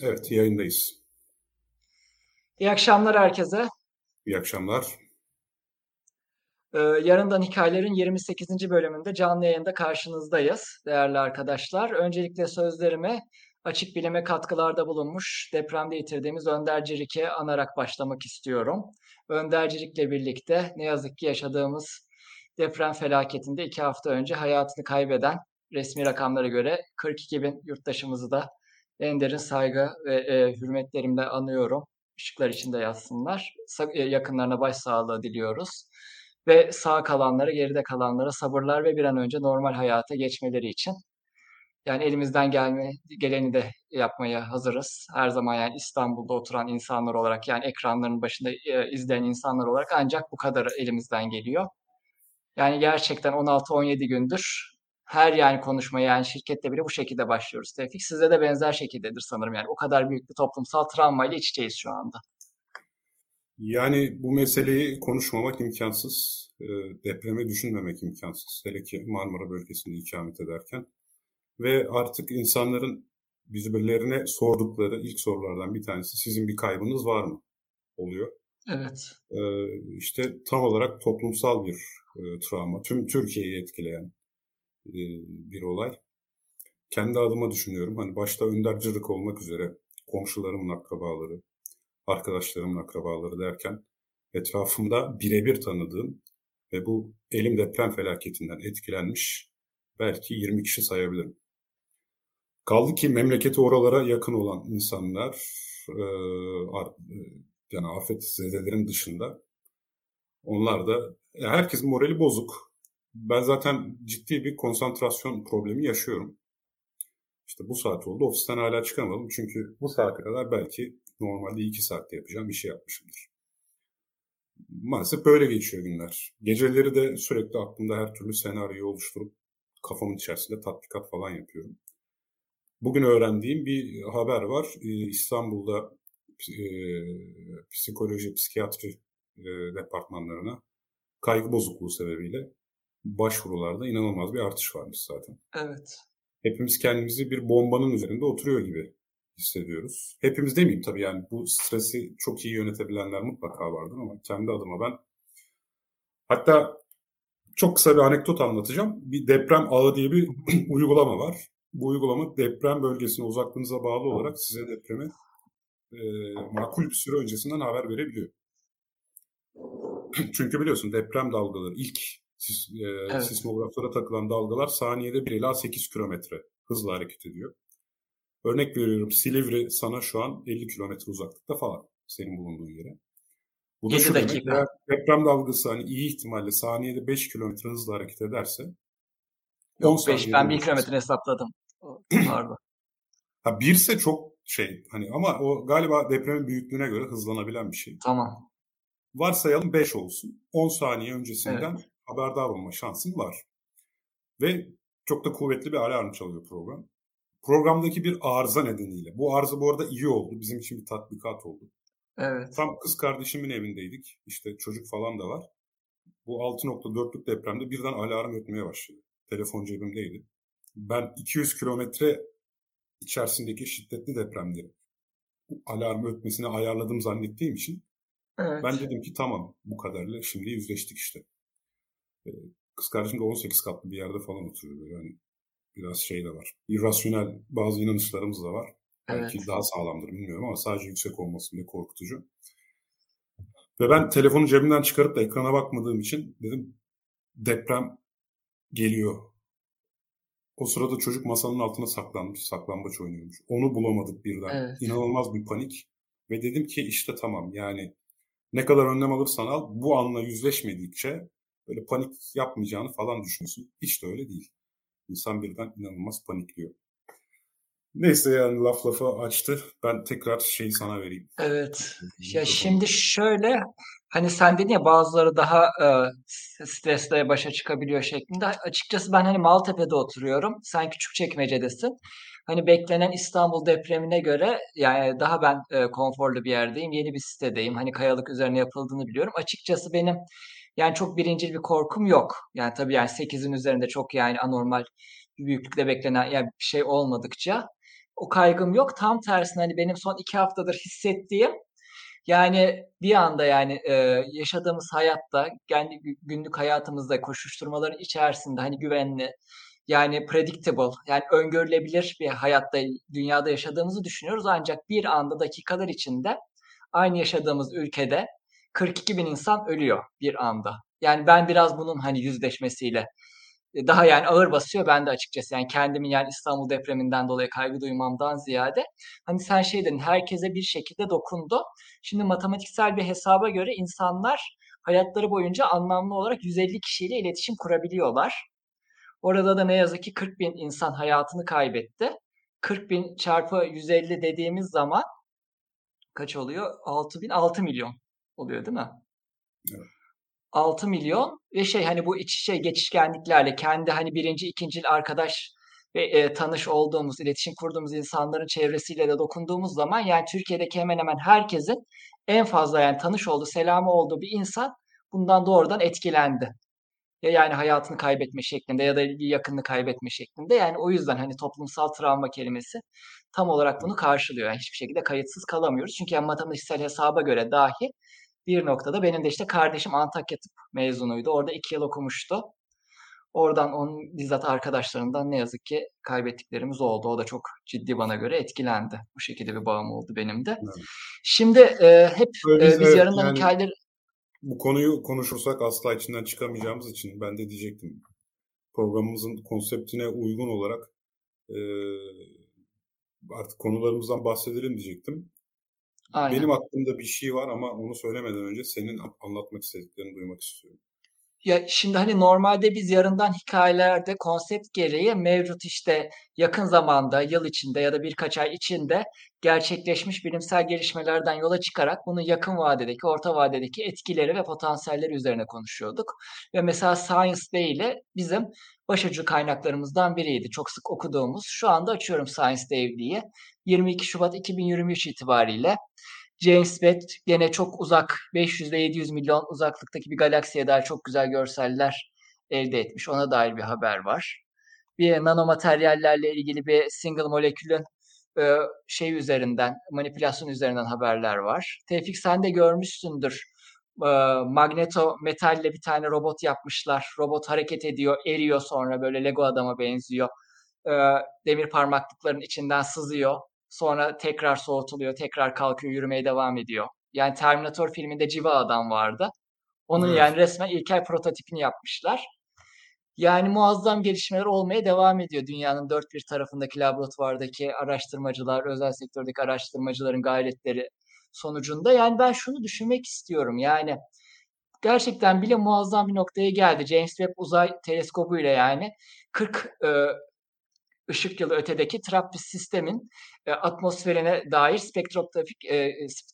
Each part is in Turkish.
Evet, yayındayız. İyi akşamlar herkese. İyi akşamlar. Ee, Yarından Hikayelerin 28. bölümünde canlı yayında karşınızdayız değerli arkadaşlar. Öncelikle sözlerime açık bilime katkılarda bulunmuş depremde yitirdiğimiz Önder Cirik'i anarak başlamak istiyorum. Önder Cirik'le birlikte ne yazık ki yaşadığımız deprem felaketinde iki hafta önce hayatını kaybeden resmi rakamlara göre 42 bin yurttaşımızı da en derin saygı ve e, hürmetlerimle anıyorum. Işıklar içinde yatsınlar. E, yakınlarına başsağlığı diliyoruz. Ve sağ kalanlara, geride kalanlara sabırlar ve bir an önce normal hayata geçmeleri için. Yani elimizden gelme, geleni de yapmaya hazırız. Her zaman yani İstanbul'da oturan insanlar olarak yani ekranların başında e, izleyen insanlar olarak ancak bu kadar elimizden geliyor. Yani gerçekten 16-17 gündür her yani konuşmaya yani şirkette bile bu şekilde başlıyoruz Tevfik. Sizde de benzer şekildedir sanırım yani. O kadar büyük bir toplumsal travmayla iç içeyiz şu anda. Yani bu meseleyi konuşmamak imkansız. E, depremi düşünmemek imkansız. Hele ki Marmara bölgesinde ikamet ederken. Ve artık insanların birbirlerine sordukları ilk sorulardan bir tanesi sizin bir kaybınız var mı? Oluyor. Evet. E, işte tam olarak toplumsal bir e, travma. Tüm Türkiye'yi etkileyen bir olay. Kendi adıma düşünüyorum. Hani başta Önder olmak üzere komşularımın akrabaları, arkadaşlarımın akrabaları derken etrafımda birebir tanıdığım ve bu elim deprem felaketinden etkilenmiş belki 20 kişi sayabilirim. Kaldı ki memleketi oralara yakın olan insanlar e, yani afet zedelerin dışında onlar da herkesin morali bozuk. Ben zaten ciddi bir konsantrasyon problemi yaşıyorum. İşte bu saat oldu. Ofisten hala çıkamadım. Çünkü bu saate kadar belki normalde iki saatte yapacağım şey yapmışımdır. Maalesef böyle geçiyor günler. Geceleri de sürekli aklımda her türlü senaryoyu oluşturup kafamın içerisinde tatbikat falan yapıyorum. Bugün öğrendiğim bir haber var. Ee, İstanbul'da e, psikoloji, psikiyatri e, departmanlarına kaygı bozukluğu sebebiyle başvurularda inanılmaz bir artış varmış zaten. Evet. Hepimiz kendimizi bir bombanın üzerinde oturuyor gibi hissediyoruz. Hepimiz demeyeyim tabii yani bu stresi çok iyi yönetebilenler mutlaka vardır ama kendi adıma ben hatta çok kısa bir anekdot anlatacağım. Bir deprem ağı diye bir uygulama var. Bu uygulama deprem bölgesine uzaklığınıza bağlı olarak size depremi e, makul bir süre öncesinden haber verebiliyor. Çünkü biliyorsun deprem dalgaları ilk sis, e, evet. sismograflara takılan dalgalar saniyede 1 ila 8 kilometre hızla hareket ediyor. Örnek veriyorum Silivri sana şu an 50 kilometre uzaklıkta falan senin bulunduğun yere. Bu da şu dakika. demek deprem dalgası hani iyi ihtimalle saniyede 5 kilometre hızla hareket ederse Yok 5 ben 1 kilometre hesapladım. Pardon. ha 1 ise çok şey hani ama o galiba depremin büyüklüğüne göre hızlanabilen bir şey. Tamam. Varsayalım 5 olsun. 10 saniye öncesinden evet. Haberdar olma şansın var. Ve çok da kuvvetli bir alarm çalıyor program. Programdaki bir arıza nedeniyle. Bu arıza bu arada iyi oldu. Bizim için bir tatbikat oldu. Evet. Tam kız kardeşimin evindeydik. İşte çocuk falan da var. Bu 6.4'lük depremde birden alarm ötmeye başladı. Telefon cebimdeydi. Ben 200 kilometre içerisindeki şiddetli depremleri alarm ötmesini ayarladım zannettiğim için evet. ben dedim ki tamam bu kadarla şimdi yüzleştik işte. Ee, kız kardeşim de 18 katlı bir yerde falan oturuyor böyle hani biraz şey de var. İrrasyonel bazı inanışlarımız da var. Evet. Belki daha sağlamdır bilmiyorum ama sadece yüksek olması bile korkutucu. Ve ben telefonu cebimden çıkarıp da ekrana bakmadığım için dedim deprem geliyor. O sırada çocuk masanın altına saklanmış, saklambaç oynuyormuş. Onu bulamadık birden. Evet. İnanılmaz bir panik. Ve dedim ki işte tamam yani ne kadar önlem alırsan al bu anla yüzleşmedikçe böyle panik yapmayacağını falan düşünüyorsun. Hiç de öyle değil. İnsan birden inanılmaz panikliyor. Neyse yani laf lafa açtı. Ben tekrar şeyi sana vereyim. Evet. Ya şimdi şöyle hani sen dedin ya bazıları daha e, stresle başa çıkabiliyor şeklinde. Açıkçası ben hani Maltepe'de oturuyorum. Sen Küçükçekmece'desin. Hani beklenen İstanbul depremine göre yani daha ben e, konforlu bir yerdeyim. Yeni bir sitedeyim. Hani kayalık üzerine yapıldığını biliyorum. Açıkçası benim yani çok birincil bir korkum yok. Yani tabii yani 8'in üzerinde çok yani anormal bir büyüklükte beklenen yani bir şey olmadıkça. o kaygım yok. Tam tersine hani benim son iki haftadır hissettiğim yani bir anda yani e, yaşadığımız hayatta, kendi günlük hayatımızda koşuşturmaların içerisinde hani güvenli, yani predictable, yani öngörülebilir bir hayatta, dünyada yaşadığımızı düşünüyoruz. Ancak bir anda dakikalar içinde aynı yaşadığımız ülkede 42 bin insan ölüyor bir anda. Yani ben biraz bunun hani yüzleşmesiyle e, daha yani ağır basıyor ben de açıkçası. Yani kendimin yani İstanbul depreminden dolayı kaygı duymamdan ziyade hani sen şey dedin herkese bir şekilde dokundu. Şimdi matematiksel bir hesaba göre insanlar hayatları boyunca anlamlı olarak 150 kişiyle iletişim kurabiliyorlar. Orada da ne yazık ki 40 bin insan hayatını kaybetti. 40 bin çarpı 150 dediğimiz zaman kaç oluyor? 6 bin, 6 milyon oluyor değil mi? Evet. 6 milyon ve şey hani bu iç içe geçişkenliklerle kendi hani birinci, ikinci arkadaş ve e, tanış olduğumuz, iletişim kurduğumuz insanların çevresiyle de dokunduğumuz zaman yani Türkiye'deki hemen hemen herkesin en fazla yani tanış olduğu, selamı olduğu bir insan bundan doğrudan etkilendi. Ya yani hayatını kaybetme şeklinde ya da yakınını kaybetme şeklinde. Yani o yüzden hani toplumsal travma kelimesi tam olarak bunu karşılıyor. Yani hiçbir şekilde kayıtsız kalamıyoruz. Çünkü yani matematiksel hesaba göre dahi bir noktada benim de işte kardeşim Antakya Tıp mezunuydu. Orada iki yıl okumuştu. Oradan onun bizzat arkadaşlarından ne yazık ki kaybettiklerimiz oldu. O da çok ciddi bana göre etkilendi. Bu şekilde bir bağım oldu benim de. Evet. Şimdi e, hep e, biz evet, yarından yani, hikayeleri... Bu konuyu konuşursak asla içinden çıkamayacağımız için ben de diyecektim. Programımızın konseptine uygun olarak e, artık konularımızdan bahsedelim diyecektim. Aynen. Benim aklımda bir şey var ama onu söylemeden önce senin anlatmak istediklerini duymak istiyorum. Ya şimdi hani normalde biz yarından hikayelerde konsept gereği mevcut işte yakın zamanda, yıl içinde ya da birkaç ay içinde gerçekleşmiş bilimsel gelişmelerden yola çıkarak bunun yakın vadedeki, orta vadedeki etkileri ve potansiyelleri üzerine konuşuyorduk. Ve mesela Science Day ile bizim başucu kaynaklarımızdan biriydi. Çok sık okuduğumuz. Şu anda açıyorum Science Day diye. 22 Şubat 2023 itibariyle James Webb gene çok uzak 500 ile 700 milyon uzaklıktaki bir galaksiye dair çok güzel görseller elde etmiş. Ona dair bir haber var. Bir nanomateryallerle ilgili bir single molekülün e, şey üzerinden, manipülasyon üzerinden haberler var. Tevfik sen de görmüşsündür. E, magneto metalle bir tane robot yapmışlar. Robot hareket ediyor, eriyor sonra böyle Lego adama benziyor. E, demir parmaklıkların içinden sızıyor Sonra tekrar soğutuluyor, tekrar kalkıyor, yürümeye devam ediyor. Yani Terminator filminde Civa Adam vardı. Onun evet. yani resmen ilkel prototipini yapmışlar. Yani muazzam gelişmeler olmaya devam ediyor dünyanın dört bir tarafındaki laboratuvardaki araştırmacılar, özel sektördeki araştırmacıların gayretleri sonucunda. Yani ben şunu düşünmek istiyorum. Yani gerçekten bile muazzam bir noktaya geldi. James Webb Uzay Teleskobu ile yani 40 e, ışık yılı ötedeki TRAPPIST sistemin e, atmosferine dair spektroskopik, e,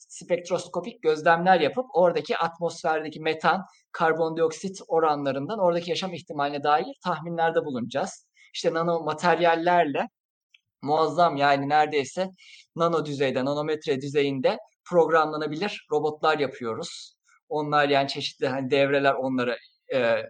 spektroskopik gözlemler yapıp oradaki atmosferdeki metan, karbondioksit oranlarından oradaki yaşam ihtimaline dair tahminlerde bulunacağız. İşte nano materyallerle muazzam yani neredeyse nano düzeyde, nanometre düzeyinde programlanabilir robotlar yapıyoruz. Onlar yani çeşitli hani devreler onları e,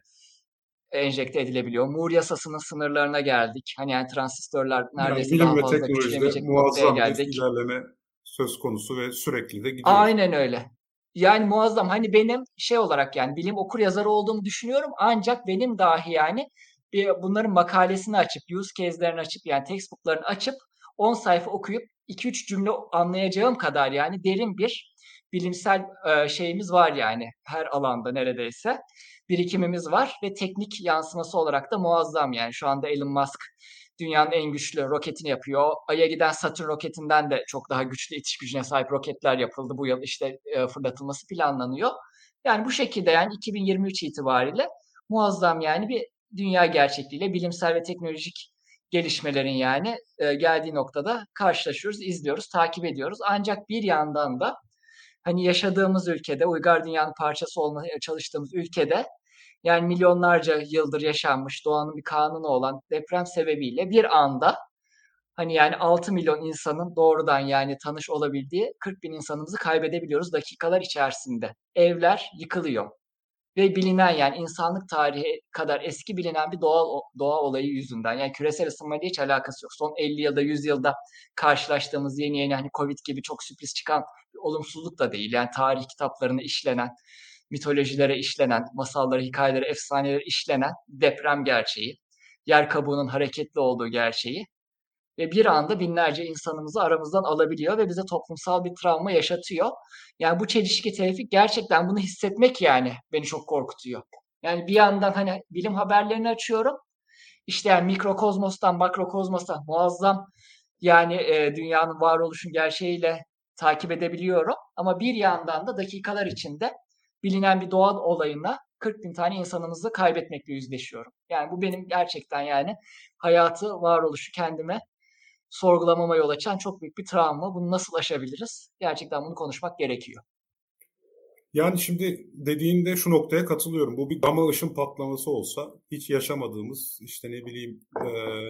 enjekte edilebiliyor. Moore yasasının sınırlarına geldik. Hani yani transistörler neredeyse yani daha fazla güçlemeyecek noktaya geldik. ilerleme söz konusu ve sürekli de gidiyor. Aynen öyle. Yani muazzam. Hani benim şey olarak yani bilim okur yazarı olduğumu düşünüyorum. Ancak benim dahi yani bir bunların makalesini açıp, use case'lerini açıp yani textbook'larını açıp 10 sayfa okuyup 2-3 cümle anlayacağım kadar yani derin bir bilimsel e, şeyimiz var yani her alanda neredeyse birikimimiz var ve teknik yansıması olarak da muazzam yani şu anda Elon Musk dünyanın en güçlü roketini yapıyor. Ay'a giden Saturn roketinden de çok daha güçlü itiş gücüne sahip roketler yapıldı. Bu yıl işte e, fırlatılması planlanıyor. Yani bu şekilde yani 2023 itibariyle muazzam yani bir dünya gerçekliğiyle bilimsel ve teknolojik gelişmelerin yani e, geldiği noktada karşılaşıyoruz, izliyoruz, takip ediyoruz. Ancak bir yandan da hani yaşadığımız ülkede, uygar dünyanın parçası olmaya çalıştığımız ülkede yani milyonlarca yıldır yaşanmış doğanın bir kanunu olan deprem sebebiyle bir anda hani yani 6 milyon insanın doğrudan yani tanış olabildiği 40 bin insanımızı kaybedebiliyoruz dakikalar içerisinde. Evler yıkılıyor. ve bilinen yani insanlık tarihi kadar eski bilinen bir doğal doğa olayı yüzünden. Yani küresel ısınmayla hiç alakası yok. Son 50 yılda 100 yılda karşılaştığımız yeni yeni hani Covid gibi çok sürpriz çıkan olumsuzluk da değil. Yani tarih kitaplarına işlenen, mitolojilere işlenen, masallara, hikayelere, efsanelere işlenen deprem gerçeği, yer kabuğunun hareketli olduğu gerçeği ve bir anda binlerce insanımızı aramızdan alabiliyor ve bize toplumsal bir travma yaşatıyor. Yani bu çelişki Tevfik gerçekten bunu hissetmek yani beni çok korkutuyor. Yani bir yandan hani bilim haberlerini açıyorum. İşte yani mikrokozmostan makrokozmosa muazzam yani e, dünyanın varoluşun gerçeğiyle takip edebiliyorum. Ama bir yandan da dakikalar içinde bilinen bir doğal olayına 40 bin tane insanımızı kaybetmekle yüzleşiyorum. Yani bu benim gerçekten yani hayatı, varoluşu kendime sorgulamama yol açan çok büyük bir travma. Bunu nasıl aşabiliriz? Gerçekten bunu konuşmak gerekiyor. Yani şimdi dediğinde şu noktaya katılıyorum. Bu bir gama ışın patlaması olsa hiç yaşamadığımız işte ne bileyim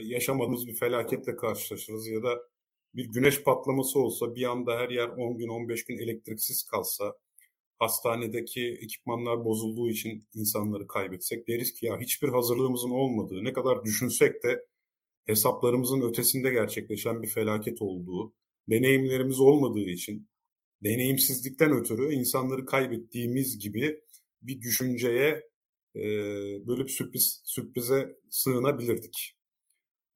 yaşamadığımız bir felaketle karşılaşırız ya da bir güneş patlaması olsa bir anda her yer 10 gün 15 gün elektriksiz kalsa hastanedeki ekipmanlar bozulduğu için insanları kaybetsek deriz ki ya hiçbir hazırlığımızın olmadığı ne kadar düşünsek de hesaplarımızın ötesinde gerçekleşen bir felaket olduğu, deneyimlerimiz olmadığı için, deneyimsizlikten ötürü insanları kaybettiğimiz gibi bir düşünceye e, böyle bir sürpriz sürprize sığınabilirdik.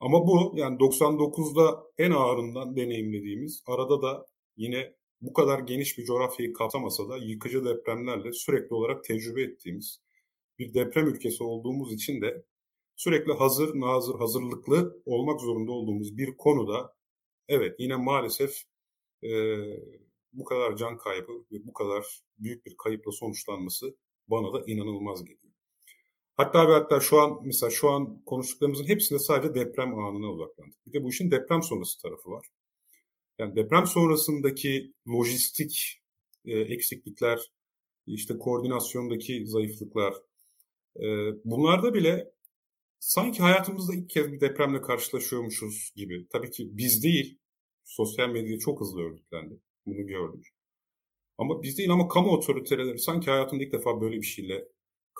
Ama bu yani 99'da en ağırından deneyimlediğimiz arada da yine bu kadar geniş bir coğrafyayı kapsamasa da yıkıcı depremlerle sürekli olarak tecrübe ettiğimiz bir deprem ülkesi olduğumuz için de sürekli hazır, nazır, hazırlıklı olmak zorunda olduğumuz bir konuda evet yine maalesef e, bu kadar can kaybı ve bu kadar büyük bir kayıpla sonuçlanması bana da inanılmaz geliyor. Hatta ve hatta şu an mesela şu an konuştuklarımızın hepsinde sadece deprem anına odaklandık. Bir de bu işin deprem sonrası tarafı var. Yani deprem sonrasındaki lojistik e, eksiklikler, işte koordinasyondaki zayıflıklar, e, bunlarda bile sanki hayatımızda ilk kez bir depremle karşılaşıyormuşuz gibi. Tabii ki biz değil, sosyal medya çok hızlı örgütlendi. Bunu gördük. Ama biz değil ama kamu otoriteleri sanki hayatında ilk defa böyle bir şeyle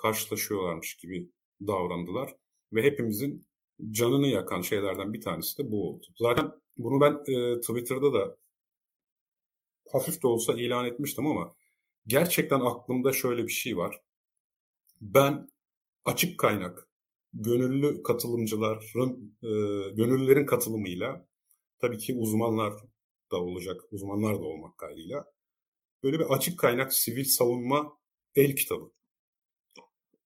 karşılaşıyorlarmış gibi davrandılar. Ve hepimizin canını yakan şeylerden bir tanesi de bu oldu. Zaten bunu ben e, Twitter'da da hafif de olsa ilan etmiştim ama gerçekten aklımda şöyle bir şey var. Ben açık kaynak gönüllü katılımcıların, e, gönüllülerin katılımıyla tabii ki uzmanlar da olacak, uzmanlar da olmak kaydıyla böyle bir açık kaynak sivil savunma el kitabı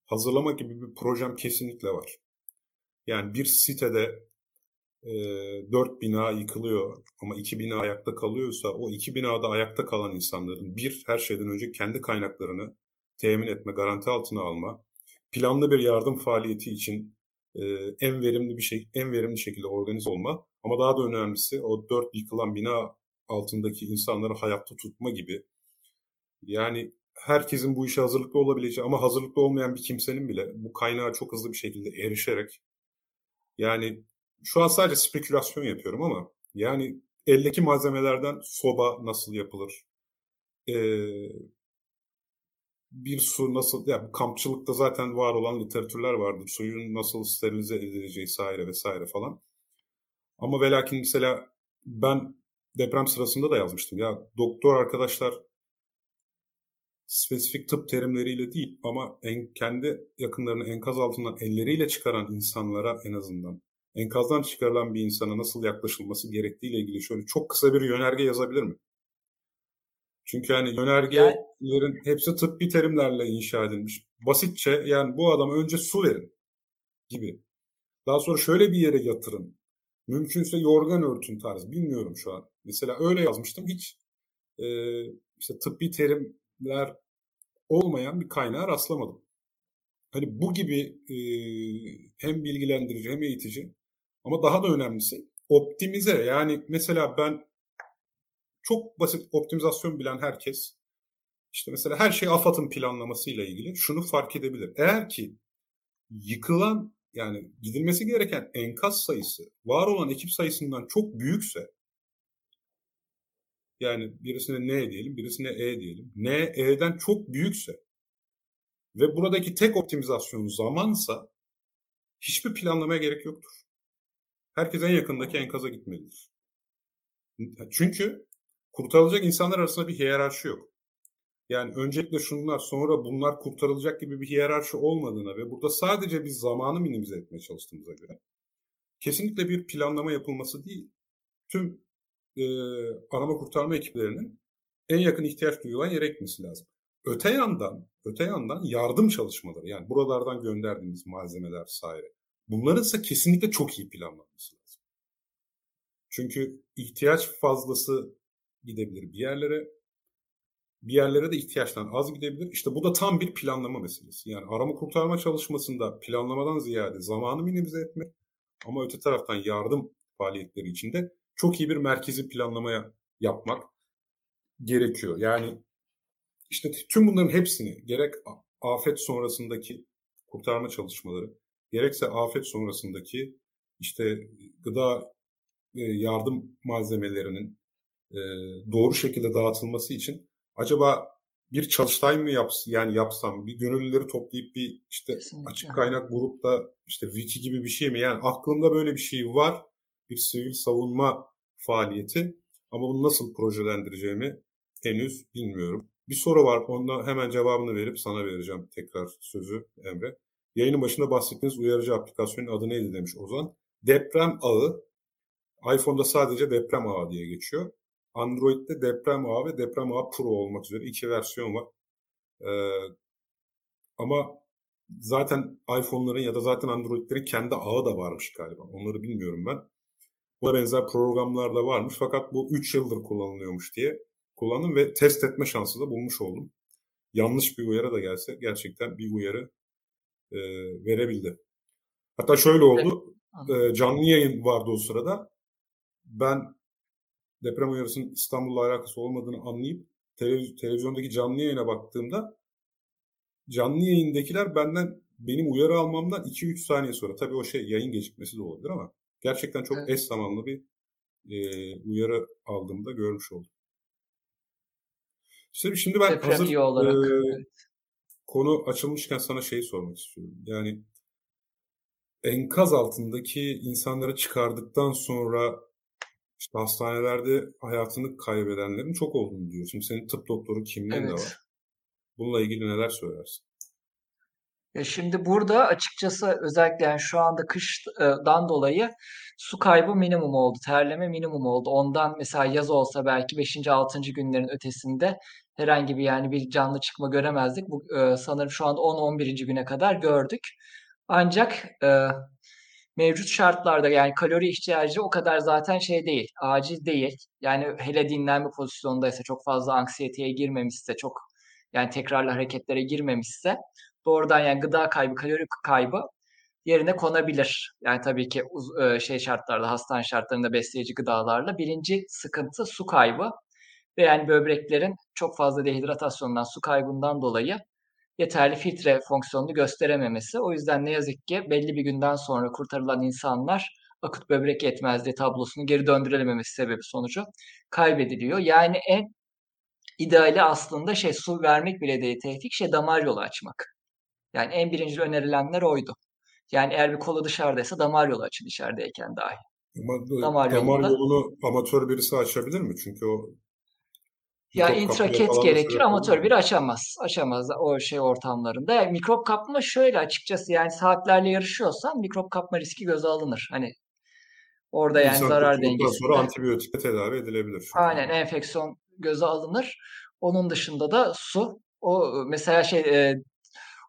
hazırlama gibi bir projem kesinlikle var. Yani bir sitede e, dört bina yıkılıyor ama iki bina ayakta kalıyorsa o iki binada ayakta kalan insanların bir her şeyden önce kendi kaynaklarını temin etme, garanti altına alma, planlı bir yardım faaliyeti için e, en verimli bir şey, en verimli şekilde organize olma ama daha da önemlisi o dört yıkılan bina altındaki insanları hayatta tutma gibi. Yani herkesin bu işe hazırlıklı olabileceği ama hazırlıklı olmayan bir kimsenin bile bu kaynağa çok hızlı bir şekilde erişerek yani şu an sadece spekülasyon yapıyorum ama yani eldeki malzemelerden soba nasıl yapılır? Ee, bir su nasıl, ya kampçılıkta zaten var olan literatürler vardır. Suyun nasıl sterilize edileceği vesaire vesaire falan. Ama ve lakin mesela ben deprem sırasında da yazmıştım. Ya doktor arkadaşlar spesifik tıp terimleriyle değil ama en, kendi yakınlarını enkaz altından elleriyle çıkaran insanlara en azından enkazdan çıkarılan bir insana nasıl yaklaşılması gerektiğiyle ilgili şöyle çok kısa bir yönerge yazabilir mi? Çünkü hani yönergelerin hepsi tıbbi terimlerle inşa edilmiş. Basitçe yani bu adama önce su verin gibi. Daha sonra şöyle bir yere yatırın. Mümkünse yorgan örtün tarzı. Bilmiyorum şu an. Mesela öyle yazmıştım. Hiç e, işte tıbbi terimler olmayan bir kaynağa rastlamadım. Hani bu gibi e, hem bilgilendirici hem eğitici ama daha da önemlisi optimize. Yani mesela ben çok basit optimizasyon bilen herkes işte mesela her şey AFAD'ın planlamasıyla ilgili şunu fark edebilir. Eğer ki yıkılan yani gidilmesi gereken enkaz sayısı var olan ekip sayısından çok büyükse yani birisine N diyelim, birisine E diyelim. N, E'den çok büyükse ve buradaki tek optimizasyon zamansa hiçbir planlamaya gerek yoktur. Herkes en yakındaki enkaza gitmelidir. Çünkü kurtarılacak insanlar arasında bir hiyerarşi yok. Yani öncelikle şunlar sonra bunlar kurtarılacak gibi bir hiyerarşi olmadığına ve burada sadece biz zamanı minimize etmeye çalıştığımıza göre kesinlikle bir planlama yapılması değil. Tüm e, arama kurtarma ekiplerinin en yakın ihtiyaç duyulan yere gitmesi lazım. Öte yandan, öte yandan yardım çalışmaları yani buralardan gönderdiğimiz malzemeler vesaire. Bunların ise kesinlikle çok iyi planlanması lazım. Çünkü ihtiyaç fazlası gidebilir bir yerlere, bir yerlere de ihtiyaçtan az gidebilir. İşte bu da tam bir planlama meselesi. Yani arama kurtarma çalışmasında planlamadan ziyade zamanı minimize etmek ama öte taraftan yardım faaliyetleri içinde çok iyi bir merkezi planlamaya yapmak gerekiyor. Yani işte tüm bunların hepsini gerek afet sonrasındaki kurtarma çalışmaları, gerekse afet sonrasındaki işte gıda yardım malzemelerinin doğru şekilde dağıtılması için acaba bir çalıştay mı yaps yani yapsam bir gönüllüleri toplayıp bir işte Kesinlikle. açık kaynak grupta işte wiki gibi bir şey mi yani aklımda böyle bir şey var bir sivil savunma faaliyeti ama bunu nasıl projelendireceğimi henüz bilmiyorum. Bir soru var. Onda hemen cevabını verip sana vereceğim tekrar sözü Emre. Yayının başında bahsettiğiniz uyarıcı aplikasyonun adı neydi demiş Ozan. Deprem ağı. iPhone'da sadece deprem ağı diye geçiyor. Android'de deprem ağı ve deprem ağı Pro olmak üzere iki versiyon var. Ee, ama zaten iPhone'ların ya da zaten Android'lerin kendi ağı da varmış galiba. Onları bilmiyorum ben. Buna benzer programlar da varmış fakat bu 3 yıldır kullanılıyormuş diye kullandım ve test etme şansı da bulmuş oldum. Yanlış bir uyarı da gelse gerçekten bir uyarı e, verebildi. Hatta şöyle oldu. E, canlı yayın vardı o sırada. Ben deprem uyarısının İstanbul'la alakası olmadığını anlayıp televiz- televizyondaki canlı yayına baktığımda canlı yayındakiler benden benim uyarı almamdan 2-3 saniye sonra tabii o şey yayın gecikmesi de olabilir ama gerçekten çok evet. eş zamanlı bir e, uyarı aldığımda görmüş oldum. İşte şimdi ben Deprem hazır olarak. E, konu açılmışken sana şey sormak istiyorum. Yani enkaz altındaki insanları çıkardıktan sonra işte hastanelerde hayatını kaybedenlerin çok olduğunu diyor. Şimdi senin tıp doktoru kimliğin evet. de var. Bununla ilgili neler söylersin? Ya şimdi burada açıkçası özellikle yani şu anda kıştan dolayı su kaybı minimum oldu. Terleme minimum oldu. Ondan mesela yaz olsa belki 5. 6. günlerin ötesinde herhangi bir yani bir canlı çıkma göremezdik. Bu e, sanırım şu anda 10-11. güne kadar gördük. Ancak e, mevcut şartlarda yani kalori ihtiyacı o kadar zaten şey değil, acil değil. Yani hele dinlenme pozisyondaysa çok fazla anksiyeteye girmemişse, çok yani tekrarlı hareketlere girmemişse doğrudan yani gıda kaybı, kalori kaybı yerine konabilir. Yani tabii ki e, şey şartlarda, hastane şartlarında besleyici gıdalarla. Birinci sıkıntı su kaybı ve yani böbreklerin çok fazla dehidratasyondan, su kaybından dolayı yeterli filtre fonksiyonunu gösterememesi. O yüzden ne yazık ki belli bir günden sonra kurtarılan insanlar akut böbrek yetmezliği tablosunu geri döndürülememesi sebebi sonucu kaybediliyor. Yani en ideali aslında şey su vermek bile değil tevfik şey damar yolu açmak. Yani en birinci önerilenler oydu. Yani eğer bir kolu dışarıdaysa damar yolu açın içerideyken dahi. Ama damar, damar yolunda, yolunu amatör birisi açabilir mi? Çünkü o ya intraket gerekir amatör bir açamaz. Açamaz o şey ortamlarında. Yani mikrop kapma şöyle açıkçası yani saatlerle yarışıyorsan mikrop kapma riski göze alınır. Hani orada yani İnsan zarar dengesinde. sonra antibiyotikle tedavi edilebilir. Aynen enfeksiyon göze alınır. Onun dışında da su. O mesela şey e,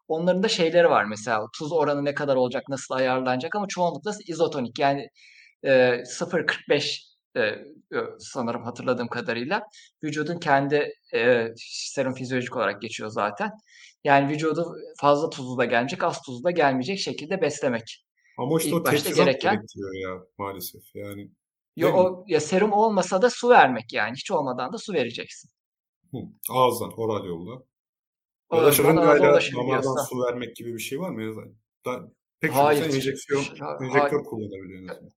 onların da şeyleri var mesela tuz oranı ne kadar olacak, nasıl ayarlanacak ama çoğunlukla izotonik yani e, 0.45 e, sanırım hatırladığım kadarıyla vücudun kendi e, serum fizyolojik olarak geçiyor zaten. Yani vücudu fazla tuzlu da gelmeyecek, az tuzlu da gelmeyecek şekilde beslemek. Ama işte İlk o başta gereken ya maalesef yani. Yo, o, ya serum olmasa da su vermek yani hiç olmadan da su vereceksin. Hı, ağızdan, oral yolla. Ya da şırıngayla damardan su vermek gibi bir şey var mı? Da, pek Hayır. enjeksiyon, enjektör kullanabiliyorsun.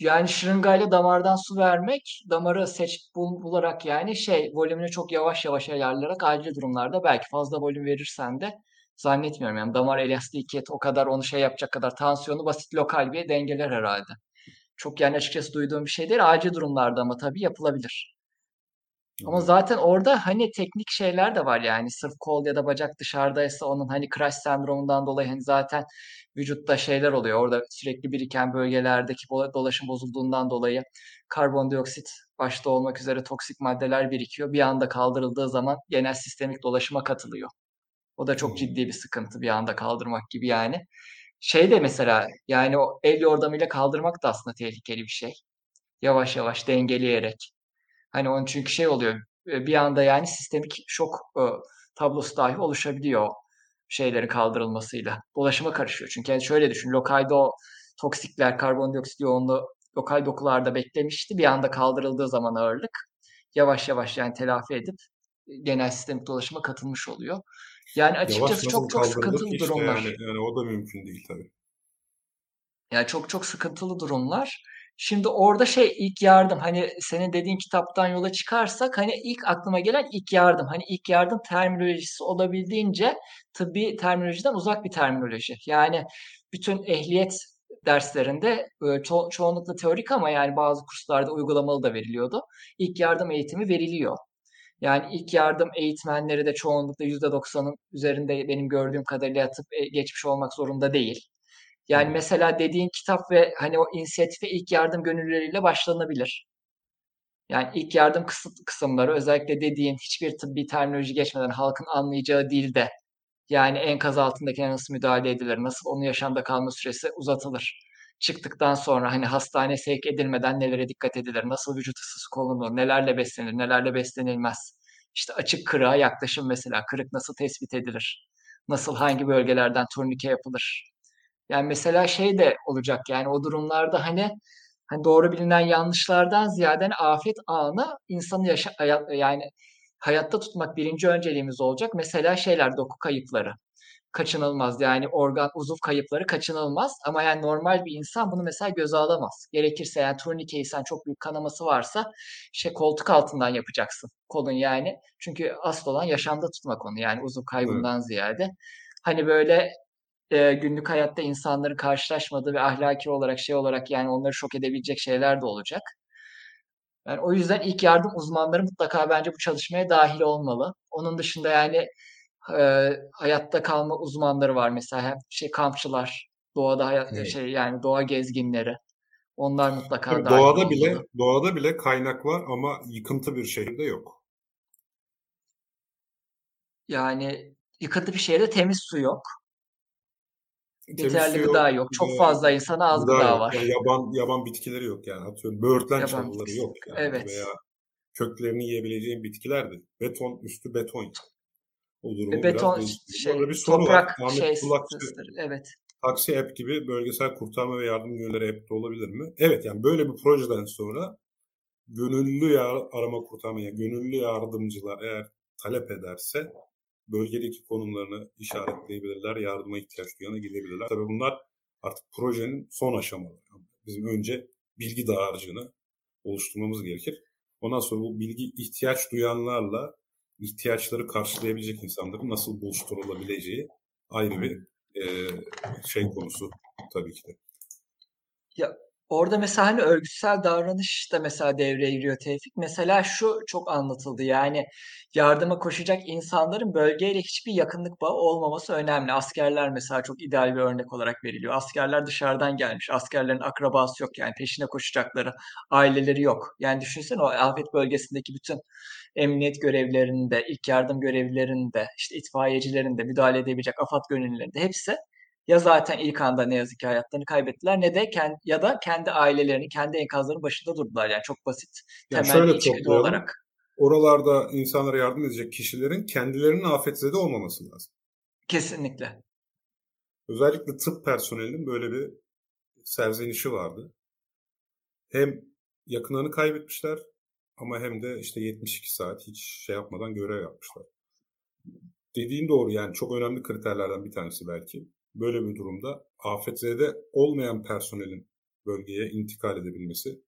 Yani şırıngayla damardan su vermek, damarı seç bul, bularak yani şey volümünü çok yavaş yavaş ayarlayarak acil durumlarda belki fazla volüm verirsen de Zannetmiyorum yani damar elastikiyeti o kadar onu şey yapacak kadar tansiyonu basit lokal bir dengeler herhalde. Çok yani açıkçası duyduğum bir şey değil. Acil durumlarda ama tabii yapılabilir. Ama zaten orada hani teknik şeyler de var yani sırf kol ya da bacak dışarıdaysa onun hani crash sendromundan dolayı hani zaten vücutta şeyler oluyor. Orada sürekli biriken bölgelerdeki dolaşım bozulduğundan dolayı karbondioksit başta olmak üzere toksik maddeler birikiyor. Bir anda kaldırıldığı zaman genel sistemik dolaşıma katılıyor. O da çok ciddi bir sıkıntı bir anda kaldırmak gibi yani. Şey de mesela yani o el yordamıyla kaldırmak da aslında tehlikeli bir şey. Yavaş yavaş dengeleyerek. Hani onun çünkü şey oluyor bir anda yani sistemik şok e, tablosu dahi oluşabiliyor şeylerin kaldırılmasıyla. Dolaşıma karışıyor. Çünkü yani şöyle düşün. Lokalde o toksikler, karbondioksit yoğunluğu lokal dokularda beklemişti. Bir anda kaldırıldığı zaman ağırlık yavaş yavaş yani telafi edip genel sistemik dolaşıma katılmış oluyor. Yani açıkçası Yavaş çok çok sıkıntılı işte durumlar. Yani, yani o da mümkün değil tabii. Yani çok çok sıkıntılı durumlar. Şimdi orada şey ilk yardım hani senin dediğin kitaptan yola çıkarsak hani ilk aklıma gelen ilk yardım. Hani ilk yardım terminolojisi olabildiğince tıbbi terminolojiden uzak bir terminoloji. Yani bütün ehliyet derslerinde ço- çoğunlukla teorik ama yani bazı kurslarda uygulamalı da veriliyordu. İlk yardım eğitimi veriliyor. Yani ilk yardım eğitmenleri de çoğunlukla %90'ın üzerinde benim gördüğüm kadarıyla tıp e, geçmiş olmak zorunda değil. Yani mesela dediğin kitap ve hani o inisiyatife ilk yardım gönüllüleriyle başlanabilir. Yani ilk yardım kısıt kısımları özellikle dediğin hiçbir tıbbi terminoloji geçmeden halkın anlayacağı dilde yani enkaz altındakine nasıl müdahale edilir, nasıl onun yaşamda kalma süresi uzatılır. Çıktıktan sonra hani hastane sevk edilmeden nelere dikkat edilir, nasıl vücut ısısı korunur, nelerle beslenir, nelerle beslenilmez. İşte açık kırığa yaklaşım mesela, kırık nasıl tespit edilir, nasıl hangi bölgelerden turnike yapılır. Yani mesela şey de olacak yani o durumlarda hani hani doğru bilinen yanlışlardan ziyade hani afet anı insanı yaşa yani hayatta tutmak birinci önceliğimiz olacak. Mesela şeyler doku kayıpları kaçınılmaz. Yani organ uzuv kayıpları kaçınılmaz ama yani normal bir insan bunu mesela göze alamaz. Gerekirse yani turnikeyi sen çok büyük kanaması varsa şey koltuk altından yapacaksın kolun yani. Çünkü asıl olan yaşamda tutmak onu yani uzuv kaybından evet. ziyade. Hani böyle e, günlük hayatta insanların karşılaşmadığı ve ahlaki olarak şey olarak yani onları şok edebilecek şeyler de olacak. Yani o yüzden ilk yardım uzmanları mutlaka bence bu çalışmaya dahil olmalı. Onun dışında yani e, hayatta kalma uzmanları var mesela şey kampçılar, doğada hayat evet. şey yani doğa gezginleri. Onlar mutlaka Tabii dahil doğada olmalı. bile doğada bile kaynak var ama yıkıntı bir şehirde yok. Yani yıkıntı bir şehirde temiz su yok. Yeterli gıda yok. yok. Çok fazla insana az gıda, gıda var. Yani yaban yaban bitkileri yok yani. Atıyorum böğürtlen çalıları yok yani. Evet. Veya köklerini yiyebileceğin bitkilerdi. Beton üstü beton. O durumu e, beton biraz şey, bir soru toprak var. şey Kulakçı, evet. Taksi app gibi bölgesel kurtarma ve yardım gönülleri app'te olabilir mi? Evet yani böyle bir projeden sonra gönüllü yar arama kurtarma, yani gönüllü yardımcılar eğer talep ederse bölgedeki konumlarını işaretleyebilirler, yardıma ihtiyaç duyana gidebilirler. Tabii bunlar artık projenin son aşamaları. Bizim önce bilgi dağarcığını oluşturmamız gerekir. Ondan sonra bu bilgi ihtiyaç duyanlarla ihtiyaçları karşılayabilecek insanların nasıl buluşturulabileceği ayrı bir e, şey konusu tabii ki de. Ya Orada mesela hani örgütsel davranış da mesela devreye giriyor Tevfik. Mesela şu çok anlatıldı yani yardıma koşacak insanların bölgeyle hiçbir yakınlık bağı olmaması önemli. Askerler mesela çok ideal bir örnek olarak veriliyor. Askerler dışarıdan gelmiş. Askerlerin akrabası yok yani peşine koşacakları aileleri yok. Yani düşünsene o afet bölgesindeki bütün emniyet görevlerinde, ilk yardım görevlilerinde, işte itfaiyecilerinde, müdahale edebilecek AFAD gönüllülerinde hepsi ya zaten ilk anda ne yazık ki hayatlarını kaybettiler ne de kendi, ya da kendi ailelerini, kendi enkazlarının başında durdular. Yani çok basit yani temel içgüdü olarak. Oralarda insanlara yardım edecek kişilerin kendilerinin afetzede olmaması lazım. Kesinlikle. Özellikle tıp personelinin böyle bir serzenişi vardı. Hem yakınlarını kaybetmişler ama hem de işte 72 saat hiç şey yapmadan görev yapmışlar. Dediğin doğru yani çok önemli kriterlerden bir tanesi belki böyle bir durumda afetzede olmayan personelin bölgeye intikal edebilmesi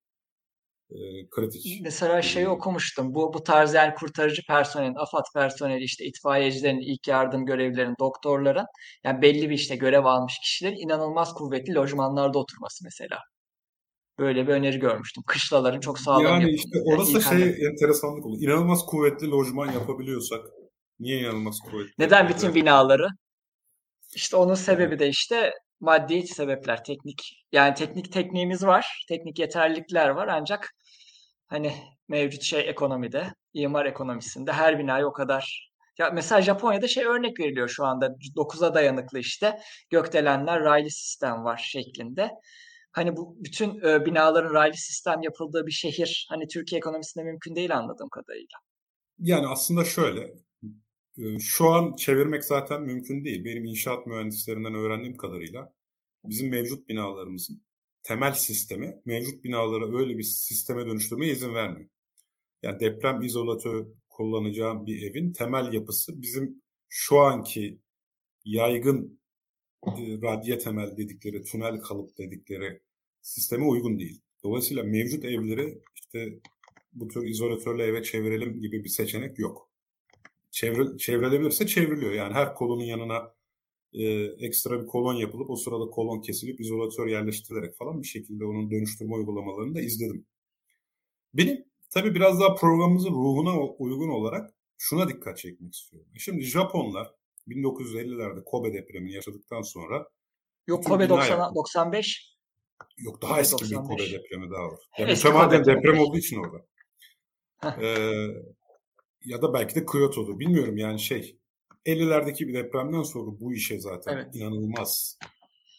kritik. Mesela şeyi okumuştum. Bu bu tarz yani kurtarıcı personelin, AFAD personeli, işte itfaiyecilerin, ilk yardım görevlilerin, doktorların yani belli bir işte görev almış kişilerin inanılmaz kuvvetli lojmanlarda oturması mesela. Böyle bir öneri görmüştüm. Kışlaların çok sağlam Yani yapılması. işte orası yani şey enteresanlık olur. İnanılmaz kuvvetli lojman yapabiliyorsak niye inanılmaz kuvvetli? Neden bütün binaları? İşte onun sebebi de işte maddi sebepler, teknik. Yani teknik tekniğimiz var, teknik yeterlilikler var ancak hani mevcut şey ekonomide, imar ekonomisinde her binayı o kadar ya mesela Japonya'da şey örnek veriliyor şu anda 9'a dayanıklı işte gökdelenler raylı sistem var şeklinde. Hani bu bütün e, binaların raylı sistem yapıldığı bir şehir hani Türkiye ekonomisinde mümkün değil anladığım kadarıyla. Yani aslında şöyle şu an çevirmek zaten mümkün değil. Benim inşaat mühendislerinden öğrendiğim kadarıyla bizim mevcut binalarımızın temel sistemi mevcut binaları öyle bir sisteme dönüştürmeye izin vermiyor. Yani deprem izolatörü kullanacağım bir evin temel yapısı bizim şu anki yaygın radye temel dedikleri, tünel kalıp dedikleri sisteme uygun değil. Dolayısıyla mevcut evleri işte bu tür izolatörle eve çevirelim gibi bir seçenek yok. Çevre, çevrilebilirse çevriliyor. Yani her kolonun yanına e, ekstra bir kolon yapılıp o sırada kolon kesilip izolatör yerleştirilerek falan bir şekilde onun dönüştürme uygulamalarını da izledim. Benim tabii biraz daha programımızın ruhuna uygun olarak şuna dikkat çekmek istiyorum. Şimdi Japonlar 1950'lerde Kobe depremini yaşadıktan sonra Yok Kobe 90, 95 Yok daha eski 95. bir Kobe depremi daha var. Yani mütemadiyen deprem olduğu için orada. ee, ya da belki de Kyoto'dur. Bilmiyorum yani şey 50'lerdeki bir depremden sonra bu işe zaten evet. inanılmaz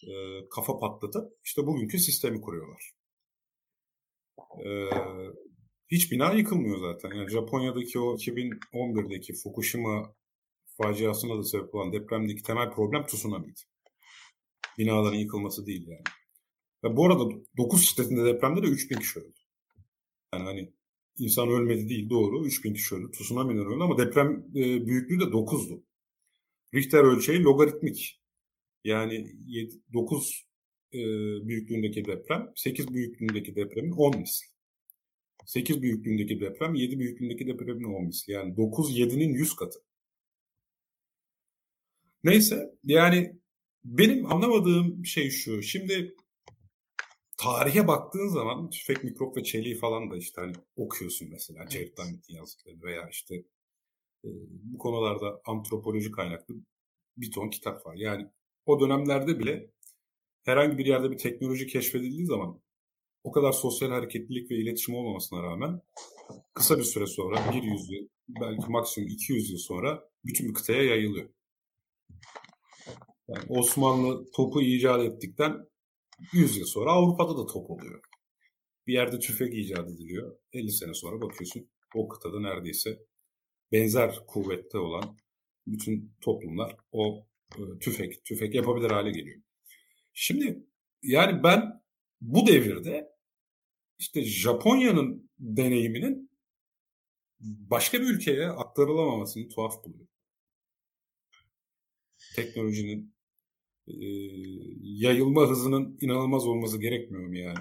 e, kafa patladı. İşte bugünkü sistemi kuruyorlar. E, hiç bina yıkılmıyor zaten. Yani Japonya'daki o 2011'deki Fukushima faciasına da sebep olan depremdeki temel problem tsunami'ydi. Binaların yıkılması değil yani. Ve bu arada 9 şiddetinde depremde de 3000 kişi öldü. Yani hani insan ölmedi değil doğru. 3000 kişi öldü. Tsunami'den öldü ama deprem e, büyüklüğü de 9'du. Richter ölçeği logaritmik. Yani 7, 9 e, büyüklüğündeki deprem 8 büyüklüğündeki depremin 10 misli. 8 büyüklüğündeki deprem 7 büyüklüğündeki depremin 10 misli. Yani 9 7'nin 100 katı. Neyse yani benim anlamadığım şey şu. Şimdi tarihe baktığın zaman tüfek, mikrop ve çeliği falan da işte hani okuyorsun mesela. Evet. Jared Diamond'in yazdıkları veya işte e, bu konularda antropoloji kaynaklı bir ton kitap var. Yani o dönemlerde bile herhangi bir yerde bir teknoloji keşfedildiği zaman o kadar sosyal hareketlilik ve iletişim olmamasına rağmen kısa bir süre sonra bir yüzyıl belki maksimum 200 yıl sonra bütün bir kıtaya yayılıyor. Yani Osmanlı topu icat ettikten 100 yıl sonra Avrupa'da da top oluyor. Bir yerde tüfek icat ediliyor. 50 sene sonra bakıyorsun o kıtada neredeyse benzer kuvvette olan bütün toplumlar o e, tüfek tüfek yapabilir hale geliyor. Şimdi yani ben bu devirde işte Japonya'nın deneyiminin başka bir ülkeye aktarılamamasını tuhaf buluyorum. Teknolojinin e, yayılma hızının inanılmaz olması gerekmiyor mu yani?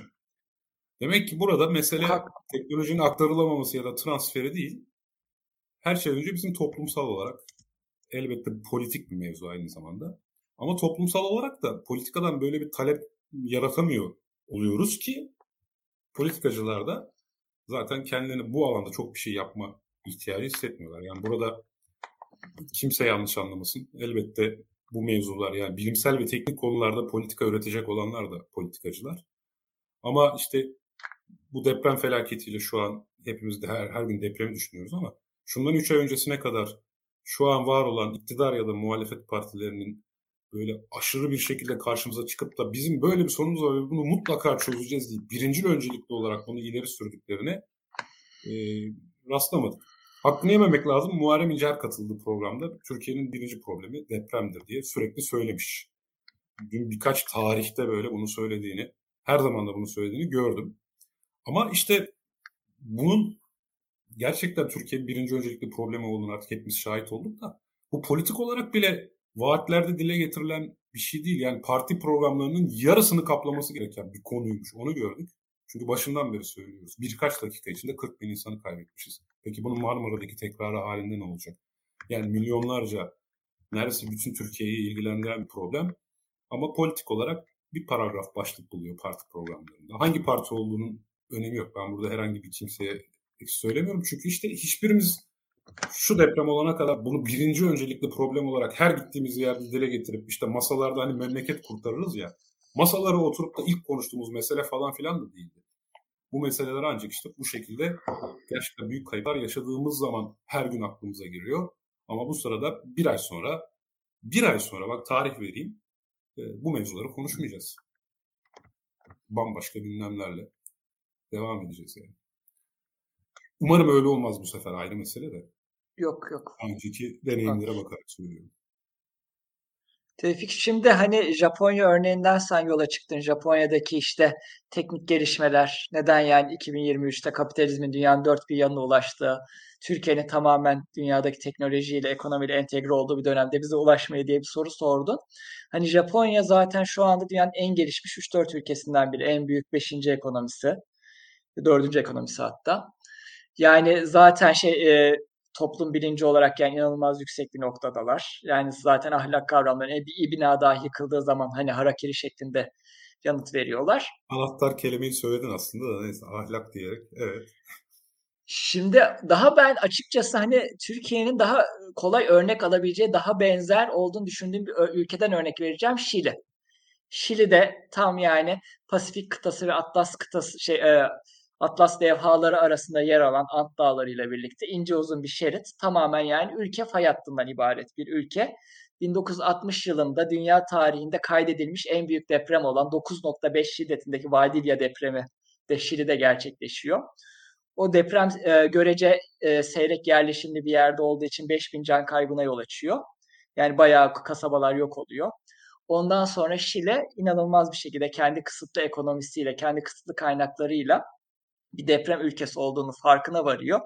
Demek ki burada mesele teknolojinin aktarılamaması ya da transferi değil. Her şey önce bizim toplumsal olarak elbette politik bir mevzu aynı zamanda. Ama toplumsal olarak da politikadan böyle bir talep yaratamıyor oluyoruz ki politikacılar da zaten kendilerini bu alanda çok bir şey yapma ihtiyacı hissetmiyorlar. Yani burada kimse yanlış anlamasın. Elbette bu mevzular yani bilimsel ve teknik konularda politika üretecek olanlar da politikacılar. Ama işte bu deprem felaketiyle şu an hepimiz de her, her gün depremi düşünüyoruz ama şundan 3 ay öncesine kadar şu an var olan iktidar ya da muhalefet partilerinin böyle aşırı bir şekilde karşımıza çıkıp da bizim böyle bir sorunumuz var ve bunu mutlaka çözeceğiz deyip birincil öncelikli olarak bunu ileri sürdüklerine e, rastlamadık. Hakkını yememek lazım. Muharrem İncer katıldı programda. Türkiye'nin birinci problemi depremdir diye sürekli söylemiş. Dün birkaç tarihte böyle bunu söylediğini, her zaman da bunu söylediğini gördüm. Ama işte bunun gerçekten Türkiye'nin birinci öncelikli problemi olduğunu artık hepimiz şahit olduk da bu politik olarak bile vaatlerde dile getirilen bir şey değil. Yani parti programlarının yarısını kaplaması gereken bir konuymuş. Onu gördük. Çünkü başından beri söylüyoruz. Birkaç dakika içinde 40 bin insanı kaybetmişiz. Peki bunun Marmara'daki tekrarı halinde ne olacak? Yani milyonlarca, neredeyse bütün Türkiye'yi ilgilendiren bir problem. Ama politik olarak bir paragraf başlık buluyor parti programlarında. Hangi parti olduğunun önemi yok. Ben burada herhangi bir kimseye söylemiyorum. Çünkü işte hiçbirimiz şu deprem olana kadar bunu birinci öncelikli problem olarak her gittiğimiz yerde dile getirip işte masalarda hani memleket kurtarırız ya masalara oturup da ilk konuştuğumuz mesele falan filan da değildi. Bu meseleler ancak işte bu şekilde gerçekten büyük kayıplar yaşadığımız zaman her gün aklımıza giriyor. Ama bu sırada bir ay sonra, bir ay sonra bak tarih vereyim, e, bu mevzuları konuşmayacağız. Bambaşka gündemlerle devam edeceğiz yani. Umarım öyle olmaz bu sefer ayrı mesele de. Yok yok. Önceki deneyimlere bakarak söylüyorum. Tevfik şimdi hani Japonya örneğinden sen yola çıktın. Japonya'daki işte teknik gelişmeler neden yani 2023'te kapitalizmin dünyanın dört bir yanına ulaştığı, Türkiye'nin tamamen dünyadaki teknolojiyle, ekonomiyle entegre olduğu bir dönemde bize ulaşmayı diye bir soru sordun. Hani Japonya zaten şu anda dünyanın en gelişmiş 3-4 ülkesinden biri. En büyük 5. ekonomisi. 4. ekonomisi hatta. Yani zaten şey toplum bilinci olarak yani inanılmaz yüksek bir noktadalar. Yani zaten ahlak kavramları bir bina dahi yıkıldığı zaman hani harakiri şeklinde yanıt veriyorlar. Anahtar kelimeyi söyledin aslında da neyse ahlak diyerek evet. Şimdi daha ben açıkçası hani Türkiye'nin daha kolay örnek alabileceği daha benzer olduğunu düşündüğüm bir ülkeden örnek vereceğim Şili. Şili'de tam yani Pasifik kıtası ve Atlas kıtası şey e, Atlas levhaları arasında yer alan Ant Dağları ile birlikte ince uzun bir şerit tamamen yani ülke fay hattından ibaret bir ülke. 1960 yılında dünya tarihinde kaydedilmiş en büyük deprem olan 9.5 şiddetindeki Valdivia depremi de Şili'de gerçekleşiyor. O deprem e, görece e, seyrek yerleşimli bir yerde olduğu için 5000 can kaybına yol açıyor. Yani bayağı kasabalar yok oluyor. Ondan sonra Şile inanılmaz bir şekilde kendi kısıtlı ekonomisiyle, kendi kısıtlı kaynaklarıyla bir deprem ülkesi olduğunu farkına varıyor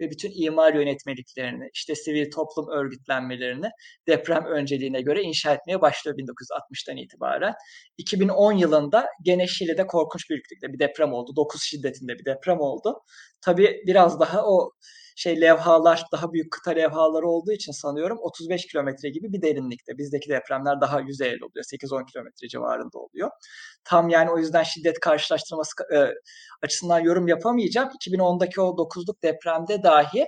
ve bütün imar yönetmeliklerini, işte sivil toplum örgütlenmelerini deprem önceliğine göre inşa etmeye başlıyor 1960'tan itibaren. 2010 yılında gene Şili'de korkunç büyüklükte bir deprem oldu. 9 şiddetinde bir deprem oldu. Tabii biraz daha o şey levhalar daha büyük kıta levhaları olduğu için sanıyorum 35 kilometre gibi bir derinlikte. Bizdeki depremler daha yüzeyli oluyor. 8-10 kilometre civarında oluyor. Tam yani o yüzden şiddet karşılaştırması e, açısından yorum yapamayacağım. 2010'daki o 9'luk depremde dahi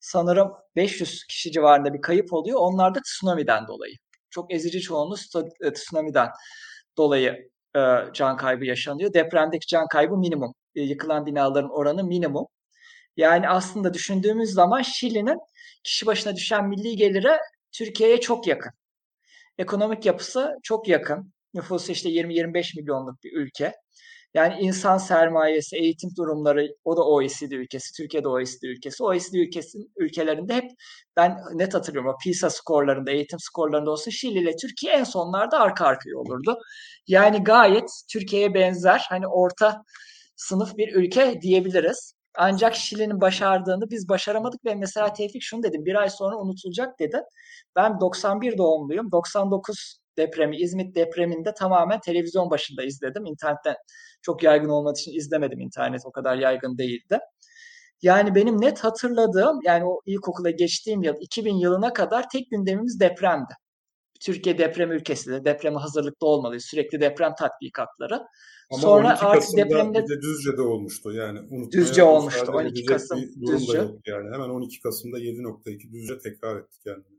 sanırım 500 kişi civarında bir kayıp oluyor. Onlar da tsunami'den dolayı. Çok ezici çoğunluğu e, tsunami'den dolayı e, can kaybı yaşanıyor. Depremdeki can kaybı minimum. E, yıkılan binaların oranı minimum. Yani aslında düşündüğümüz zaman Şili'nin kişi başına düşen milli gelire Türkiye'ye çok yakın. Ekonomik yapısı çok yakın. Nüfusu işte 20-25 milyonluk bir ülke. Yani insan sermayesi, eğitim durumları, o da OECD ülkesi, Türkiye de OECD ülkesi. OECD ülkesin, ülkelerinde hep ben net hatırlıyorum o PISA skorlarında, eğitim skorlarında olsa Şili ile Türkiye en sonlarda arka arkaya olurdu. Yani gayet Türkiye'ye benzer, hani orta sınıf bir ülke diyebiliriz. Ancak Şili'nin başardığını biz başaramadık ve mesela Tevfik şunu dedim bir ay sonra unutulacak dedi. Ben 91 doğumluyum. 99 depremi, İzmit depreminde tamamen televizyon başında izledim. İnternetten çok yaygın olmadığı için izlemedim. İnternet o kadar yaygın değildi. Yani benim net hatırladığım yani o ilkokula geçtiğim yıl 2000 yılına kadar tek gündemimiz depremdi. Türkiye deprem ülkesi de depreme hazırlıklı olmalı. Sürekli deprem tatbikatları. Ama Sonra 12 Kasım'da depremde de Düzce'de olmuştu yani. Düzce olmuştu 12 Kasım Düzce. Yani hemen 12 Kasım'da 7.2 Düzce tekrar etti kendini.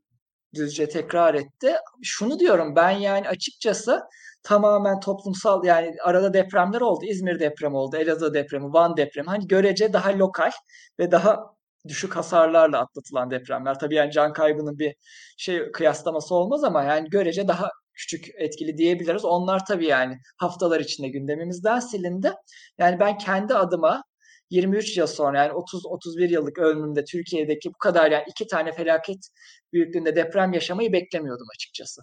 Düzce tekrar etti. Şunu diyorum ben yani açıkçası tamamen toplumsal yani arada depremler oldu. İzmir depremi oldu, Elazığ depremi, Van depremi. Hani görece daha lokal ve daha düşük hasarlarla atlatılan depremler. Tabii yani can kaybının bir şey kıyaslaması olmaz ama yani görece daha küçük etkili diyebiliriz. Onlar tabii yani haftalar içinde gündemimizden silindi. Yani ben kendi adıma 23 yıl sonra yani 30-31 yıllık ömrümde Türkiye'deki bu kadar yani iki tane felaket büyüklüğünde deprem yaşamayı beklemiyordum açıkçası.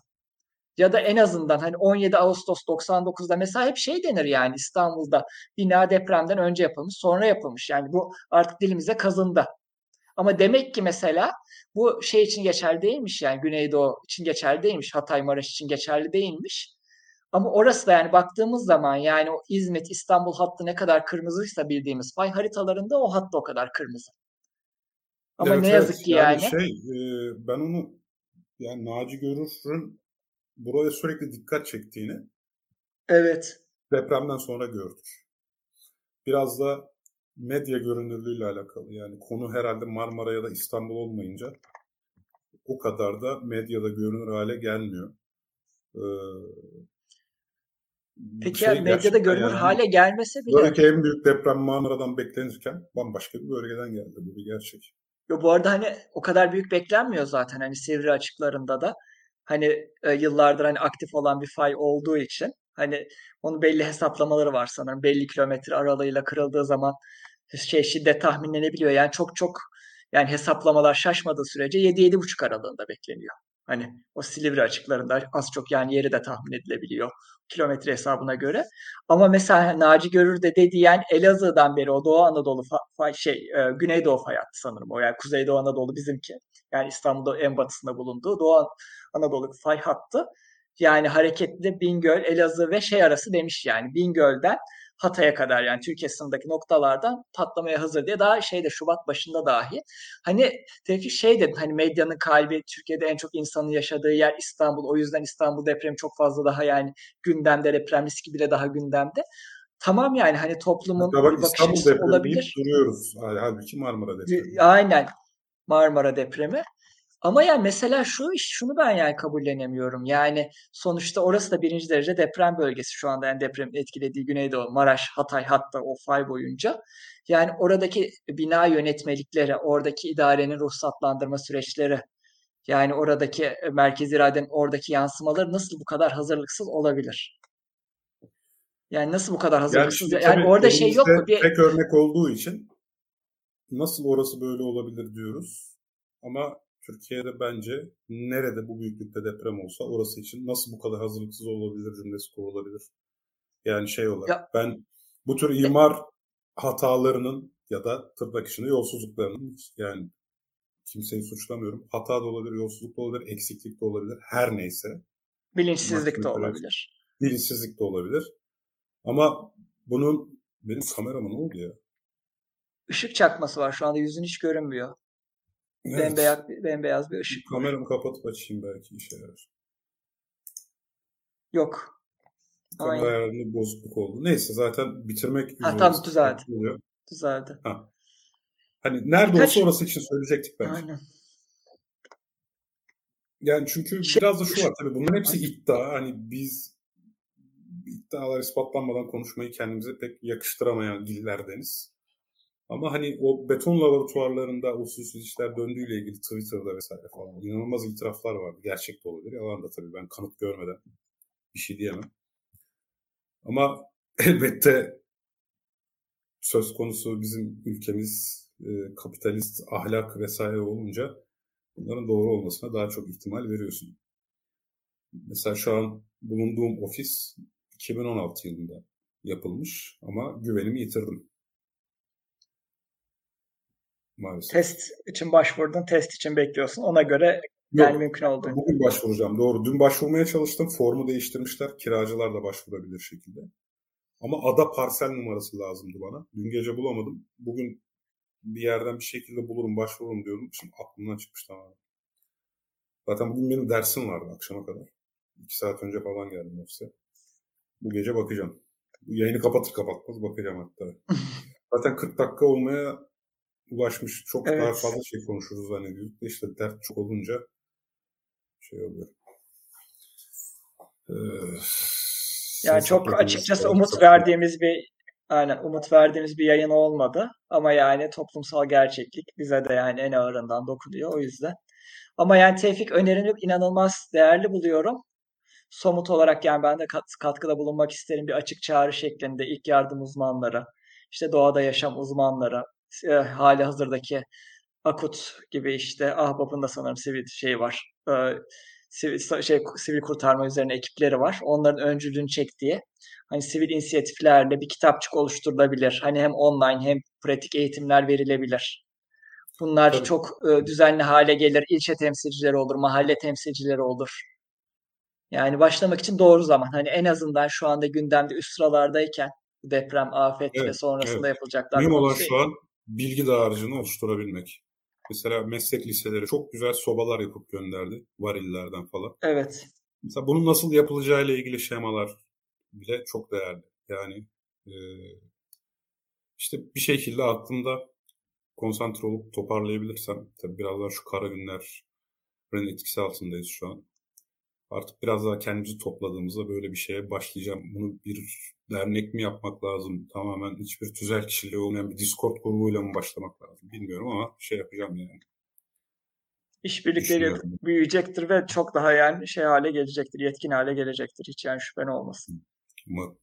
Ya da en azından hani 17 Ağustos 99'da mesela hep şey denir yani İstanbul'da bina depremden önce yapılmış sonra yapılmış. Yani bu artık dilimize kazındı. Ama demek ki mesela bu şey için geçerli değilmiş yani Güneydoğu için geçerli değilmiş. Hatay Maraş için geçerli değilmiş. Ama orası da yani baktığımız zaman yani o İzmit İstanbul hattı ne kadar kırmızıysa bildiğimiz fay haritalarında o hat da o kadar kırmızı. Ama Evet ne yazık evet ki yani yani şey e, ben onu yani Naci Görür'ün buraya sürekli dikkat çektiğini evet depremden sonra gördük. Biraz da medya görünürlüğüyle alakalı. Yani konu herhalde Marmara ya da İstanbul olmayınca o kadar da medyada görünür hale gelmiyor. Ee, Peki şey yani medyada görünür yani hale gelmese bile buradaki en büyük deprem Marmara'dan beklenirken bambaşka bir bölgeden geldi. Bu bir gerçek. Yo, bu arada hani o kadar büyük beklenmiyor zaten hani Sivri açıklarında da hani e, yıllardır hani aktif olan bir fay olduğu için hani onun belli hesaplamaları var sanırım belli kilometre aralığıyla kırıldığı zaman şey şiddet tahminlenebiliyor yani çok çok yani hesaplamalar şaşmadığı sürece 7-7,5 aralığında bekleniyor. Hani o Silivri açıklarında az çok yani yeri de tahmin edilebiliyor kilometre hesabına göre. Ama mesela Naci Görür de dediği yani Elazığ'dan beri o Doğu Anadolu fay, şey e, Güneydoğu fay sanırım o yani Kuzeydoğu Anadolu bizimki. Yani İstanbul'da en batısında bulunduğu Doğu Anadolu fay hattı. Yani hareketli Bingöl, Elazığ ve şey arası demiş yani Bingöl'den Hatay'a kadar yani Türkiye sınırındaki noktalardan patlamaya hazır diye daha şeyde Şubat başında dahi. Hani Tevfik şey dedim hani medyanın kalbi Türkiye'de en çok insanın yaşadığı yer İstanbul. O yüzden İstanbul depremi çok fazla daha yani gündemde deprem riski bile daha gündemde. Tamam yani hani toplumun Hatta bak bir bakış İstanbul depremi olabilir. duruyoruz. Halbuki Marmara depremi. Aynen Marmara depremi. Ama yani mesela şu şunu ben yani kabullenemiyorum. Yani sonuçta orası da birinci derece deprem bölgesi şu anda yani deprem etkilediği Güneydoğu, Maraş, Hatay hatta o fay boyunca. Yani oradaki bina yönetmelikleri, oradaki idarenin ruhsatlandırma süreçleri, yani oradaki merkezi iradenin oradaki yansımaları nasıl bu kadar hazırlıksız olabilir? Yani nasıl bu kadar hazırlıksız? Yani, yani orada şey yok mu? Bir... Tek örnek olduğu için nasıl orası böyle olabilir diyoruz. Ama Türkiye'de bence nerede bu büyüklükte deprem olsa orası için nasıl bu kadar hazırlıksız olabilir cümlesi kurulabilir. Yani şey olarak ya, ben bu tür imar hatalarının ya da tırnak içinde yolsuzluklarının yani kimseyi suçlamıyorum. Hata da olabilir, yolsuzluk da olabilir, eksiklik de olabilir. Her neyse. Bilinçsizlik de olabilir. Bilinçsizlik de olabilir. Ama bunun benim kamerama ne oldu ya? Işık çakması var şu anda yüzün hiç görünmüyor. Evet. Bembeyaz, bembeyaz bir ışık. Kameramı kapatıp açayım belki işe yarar. Yok. Kamera ayarında bozukluk oldu. Neyse zaten bitirmek ha, tam düzeldi. Oluyor. Düzeldi. Ha. Hani nerede Kaç... olsa orası için söyleyecektik bence. Aynen. Yani çünkü şey, biraz da şu var tabii bunların hepsi iddia. Hani biz iddialar ispatlanmadan konuşmayı kendimize pek yakıştıramayan gillerdeniz. Ama hani o beton laboratuvarlarında usulsüz işler döndüğüyle ilgili Twitter'da vesaire falan inanılmaz itiraflar vardı. Gerçek de olabilir. Yalan da tabii ben kanıt görmeden bir şey diyemem. Ama elbette söz konusu bizim ülkemiz e, kapitalist ahlak vesaire olunca bunların doğru olmasına daha çok ihtimal veriyorsun. Mesela şu an bulunduğum ofis 2016 yılında yapılmış ama güvenimi yitirdim. Maalesef. Test için başvurdun, test için bekliyorsun. Ona göre Yok, yani mümkün oldu. Bugün başvuracağım. Doğru. Dün başvurmaya çalıştım. Formu değiştirmişler. Kiracılar da başvurabilir şekilde. Ama ada parsel numarası lazımdı bana. Dün gece bulamadım. Bugün bir yerden bir şekilde bulurum, başvururum diyorum. Şimdi aklımdan çıkmış tamamen. Zaten bugün benim dersim vardı akşama kadar. İki saat önce falan geldim ofise. Bu gece bakacağım. Yayını kapatır kapatmaz bakacağım hatta. Zaten 40 dakika olmaya ulaşmış. Çok evet. daha fazla şey konuşuruz zannediyorduk da işte dert çok olunca şey oluyor. Ee, yani çok açıkçası umut çok verdiğimiz bir aynen umut verdiğimiz bir yayın olmadı. Ama yani toplumsal gerçeklik bize de yani en ağırından dokunuyor o yüzden. Ama yani Tevfik önerini inanılmaz değerli buluyorum. Somut olarak yani ben de kat, katkıda bulunmak isterim bir açık çağrı şeklinde ilk yardım uzmanları, işte doğada yaşam uzmanları, e, hali hazırdaki Akut gibi işte Ahbap'ın da sanırım sivil şey var. E, sivil, şey, sivil kurtarma üzerine ekipleri var. Onların öncülüğünü çektiği hani sivil inisiyatiflerle bir kitapçık oluşturulabilir. Hani hem online hem pratik eğitimler verilebilir. Bunlar Tabii. çok e, düzenli hale gelir. İlçe temsilcileri olur, mahalle temsilcileri olur. Yani başlamak için doğru zaman. Hani en azından şu anda gündemde üst sıralardayken deprem, afet evet, ve sonrasında evet. yapılacaklar. Mühim olan şu an bilgi dağarcığını oluşturabilmek. Mesela meslek liseleri çok güzel sobalar yapıp gönderdi. Varillerden falan. Evet. Mesela bunun nasıl yapılacağıyla ilgili şemalar bile çok değerli. Yani e, işte bir şekilde aklımda konsantre olup toparlayabilirsem, tabii biraz daha şu kara günlerin etkisi altındayız şu an. Artık biraz daha kendimizi topladığımızda böyle bir şeye başlayacağım. Bunu bir dernek mi yapmak lazım? Tamamen hiçbir tüzel kişiliği olmayan bir Discord grubuyla mı başlamak lazım? Bilmiyorum ama şey yapacağım yani. İşbirlikleri büyüyecektir ve çok daha yani şey hale gelecektir, yetkin hale gelecektir. Hiç yani şüphen olmasın. Umarım.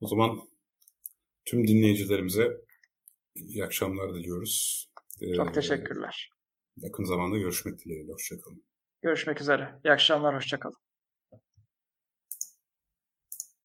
O zaman tüm dinleyicilerimize iyi akşamlar diliyoruz. Çok ee, teşekkürler. Yakın zamanda görüşmek dileğiyle. Hoşçakalın. Görüşmek üzere. İyi akşamlar. Hoşçakalın.